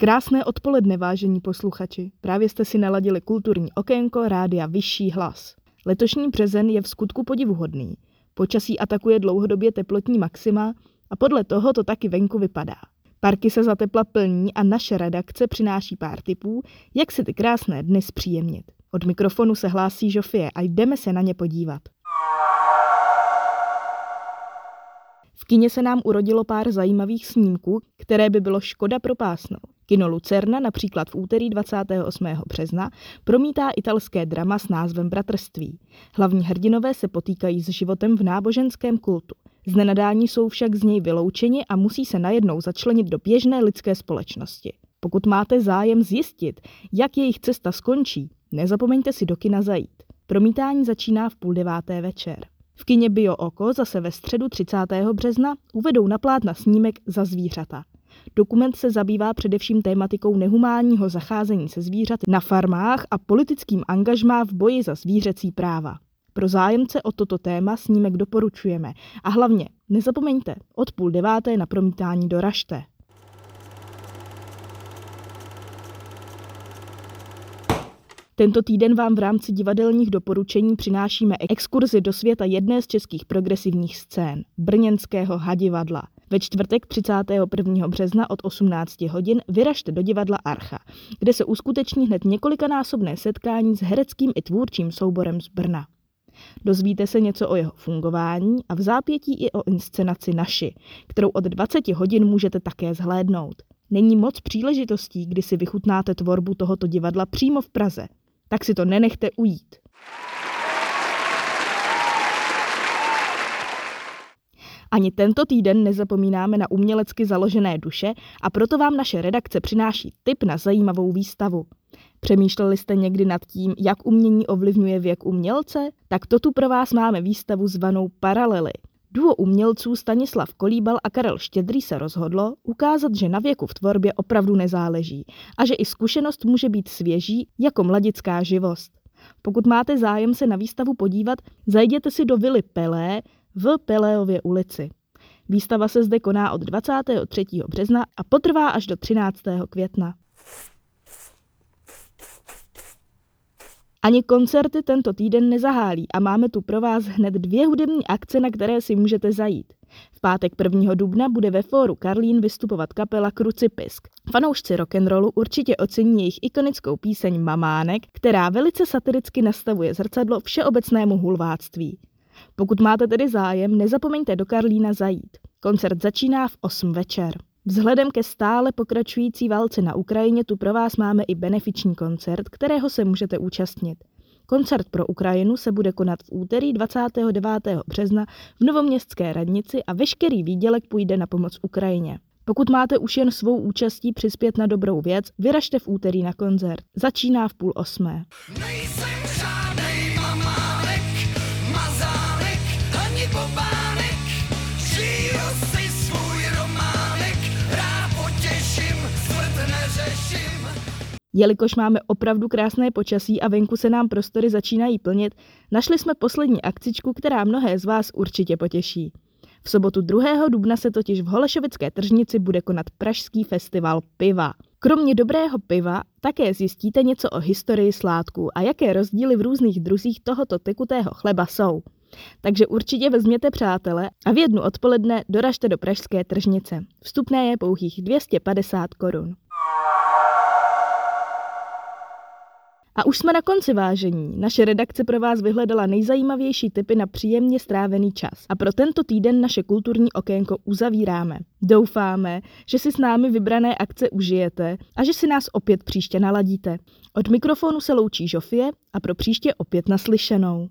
Krásné odpoledne, vážení posluchači. Právě jste si naladili kulturní okénko rádia Vyšší hlas. Letošní březen je v skutku podivuhodný. Počasí atakuje dlouhodobě teplotní maxima a podle toho to taky venku vypadá. Parky se za tepla plní a naše redakce přináší pár tipů, jak si ty krásné dny zpříjemnit. Od mikrofonu se hlásí Žofie a jdeme se na ně podívat. V kině se nám urodilo pár zajímavých snímků, které by bylo škoda propásnout. Kino Lucerna například v úterý 28. března promítá italské drama s názvem Bratrství. Hlavní hrdinové se potýkají s životem v náboženském kultu. Z nenadání jsou však z něj vyloučeni a musí se najednou začlenit do běžné lidské společnosti. Pokud máte zájem zjistit, jak jejich cesta skončí, nezapomeňte si do kina zajít. Promítání začíná v půl deváté večer. V kině Bio Oko zase ve středu 30. března uvedou na plátna snímek za zvířata. Dokument se zabývá především tématikou nehumánního zacházení se zvířaty na farmách a politickým angažmá v boji za zvířecí práva. Pro zájemce o toto téma snímek doporučujeme a hlavně nezapomeňte od půl deváté na promítání doražte. Tento týden vám v rámci divadelních doporučení přinášíme exkurzi do světa jedné z českých progresivních scén, brněnského hadivadla. Ve čtvrtek 31. března od 18 hodin vyražte do divadla Archa, kde se uskuteční hned několikanásobné setkání s hereckým i tvůrčím souborem z Brna. Dozvíte se něco o jeho fungování a v zápětí i o inscenaci Naši, kterou od 20 hodin můžete také zhlédnout. Není moc příležitostí, kdy si vychutnáte tvorbu tohoto divadla přímo v Praze. Tak si to nenechte ujít. Ani tento týden nezapomínáme na umělecky založené duše a proto vám naše redakce přináší tip na zajímavou výstavu. Přemýšleli jste někdy nad tím, jak umění ovlivňuje věk umělce? Tak to tu pro vás máme výstavu zvanou Paralely. Duo umělců Stanislav Kolíbal a Karel Štědrý se rozhodlo ukázat, že na věku v tvorbě opravdu nezáleží a že i zkušenost může být svěží jako mladická živost. Pokud máte zájem se na výstavu podívat, zajděte si do Vily Pelé v Peléově ulici. Výstava se zde koná od 23. března a potrvá až do 13. května. Ani koncerty tento týden nezahálí a máme tu pro vás hned dvě hudební akce, na které si můžete zajít. V pátek 1. dubna bude ve fóru Karlín vystupovat kapela Krucipisk. Fanoušci rock'n'rollu určitě ocení jejich ikonickou píseň Mamánek, která velice satiricky nastavuje zrcadlo všeobecnému hulváctví. Pokud máte tedy zájem, nezapomeňte do Karlína zajít. Koncert začíná v 8 večer. Vzhledem ke stále pokračující válce na Ukrajině tu pro vás máme i benefiční koncert, kterého se můžete účastnit. Koncert pro Ukrajinu se bude konat v úterý 29. března v Novoměstské radnici a veškerý výdělek půjde na pomoc Ukrajině. Pokud máte už jen svou účastí přispět na dobrou věc, vyražte v úterý na koncert. Začíná v půl osmé. Nejsem Jelikož máme opravdu krásné počasí a venku se nám prostory začínají plnit, našli jsme poslední akcičku, která mnohé z vás určitě potěší. V sobotu 2. dubna se totiž v Holešovické tržnici bude konat Pražský festival piva. Kromě dobrého piva také zjistíte něco o historii sládků a jaké rozdíly v různých druzích tohoto tekutého chleba jsou. Takže určitě vezměte přátele a v jednu odpoledne doražte do Pražské tržnice. Vstupné je pouhých 250 korun. A už jsme na konci vážení. Naše redakce pro vás vyhledala nejzajímavější typy na příjemně strávený čas. A pro tento týden naše kulturní okénko uzavíráme. Doufáme, že si s námi vybrané akce užijete a že si nás opět příště naladíte. Od mikrofonu se loučí Žofie a pro příště opět naslyšenou.